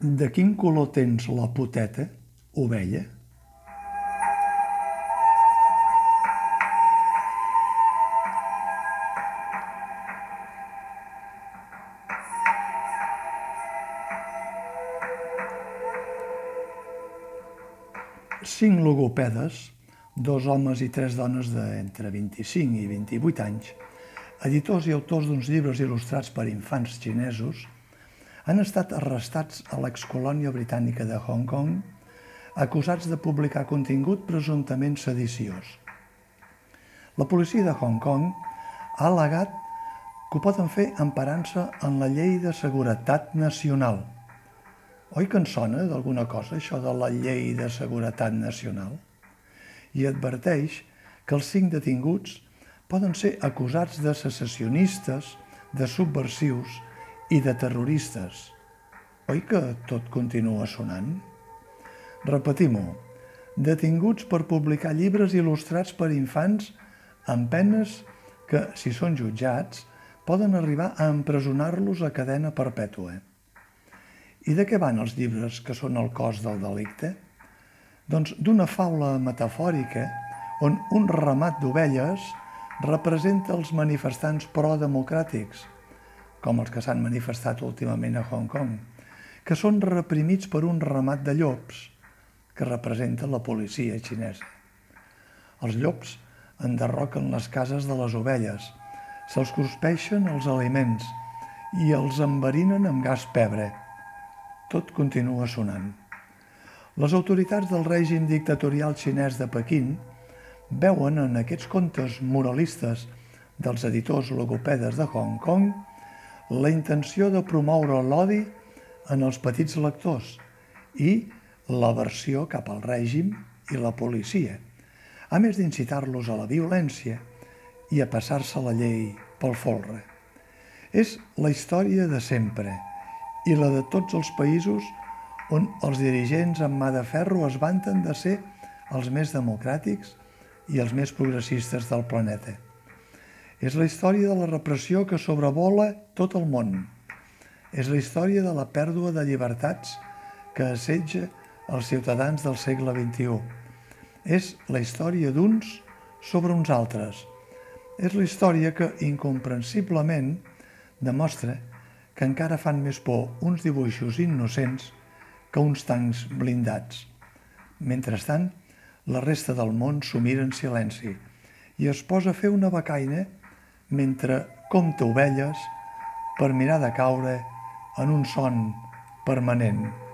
De quin color tens la poteta, ovella? Cinc logopedes, dos homes i tres dones d'entre 25 i 28 anys, editors i autors d'uns llibres il·lustrats per infants xinesos, han estat arrestats a l'excolònia britànica de Hong Kong acusats de publicar contingut presumptament sediciós. La policia de Hong Kong ha al·legat que ho poden fer emparant-se en la llei de seguretat nacional. Oi que en sona d'alguna cosa això de la llei de seguretat nacional? I adverteix que els cinc detinguts poden ser acusats de secessionistes, de subversius i de terroristes. Oi que tot continua sonant? Repetim-ho. Detinguts per publicar llibres il·lustrats per infants amb penes que, si són jutjats, poden arribar a empresonar-los a cadena perpètua. I de què van els llibres que són el cos del delicte? Doncs d'una faula metafòrica on un ramat d'ovelles representa els manifestants pro-democràtics, com els que s'han manifestat últimament a Hong Kong, que són reprimits per un ramat de llops, que representa la policia xinesa. Els llops enderroquen les cases de les ovelles, se'ls cruspeixen els aliments i els enverinen amb gas pebre. Tot continua sonant. Les autoritats del règim dictatorial xinès de Pequín veuen en aquests contes moralistes dels editors logopedes de Hong Kong la intenció de promoure l'odi en els petits lectors i l'aversió cap al règim i la policia, a més d'incitar-los a la violència i a passar-se la llei pel folre. És la història de sempre i la de tots els països on els dirigents amb mà de ferro es vanten de ser els més democràtics i els més progressistes del planeta. És la història de la repressió que sobrevola tot el món. És la història de la pèrdua de llibertats que assetja els ciutadans del segle XXI. És la història d'uns sobre uns altres. És la història que, incomprensiblement, demostra que encara fan més por uns dibuixos innocents que uns tancs blindats. Mentrestant, la resta del món s'ho mira en silenci i es posa a fer una becaina mentre compta ovelles per mirar de caure en un son permanent.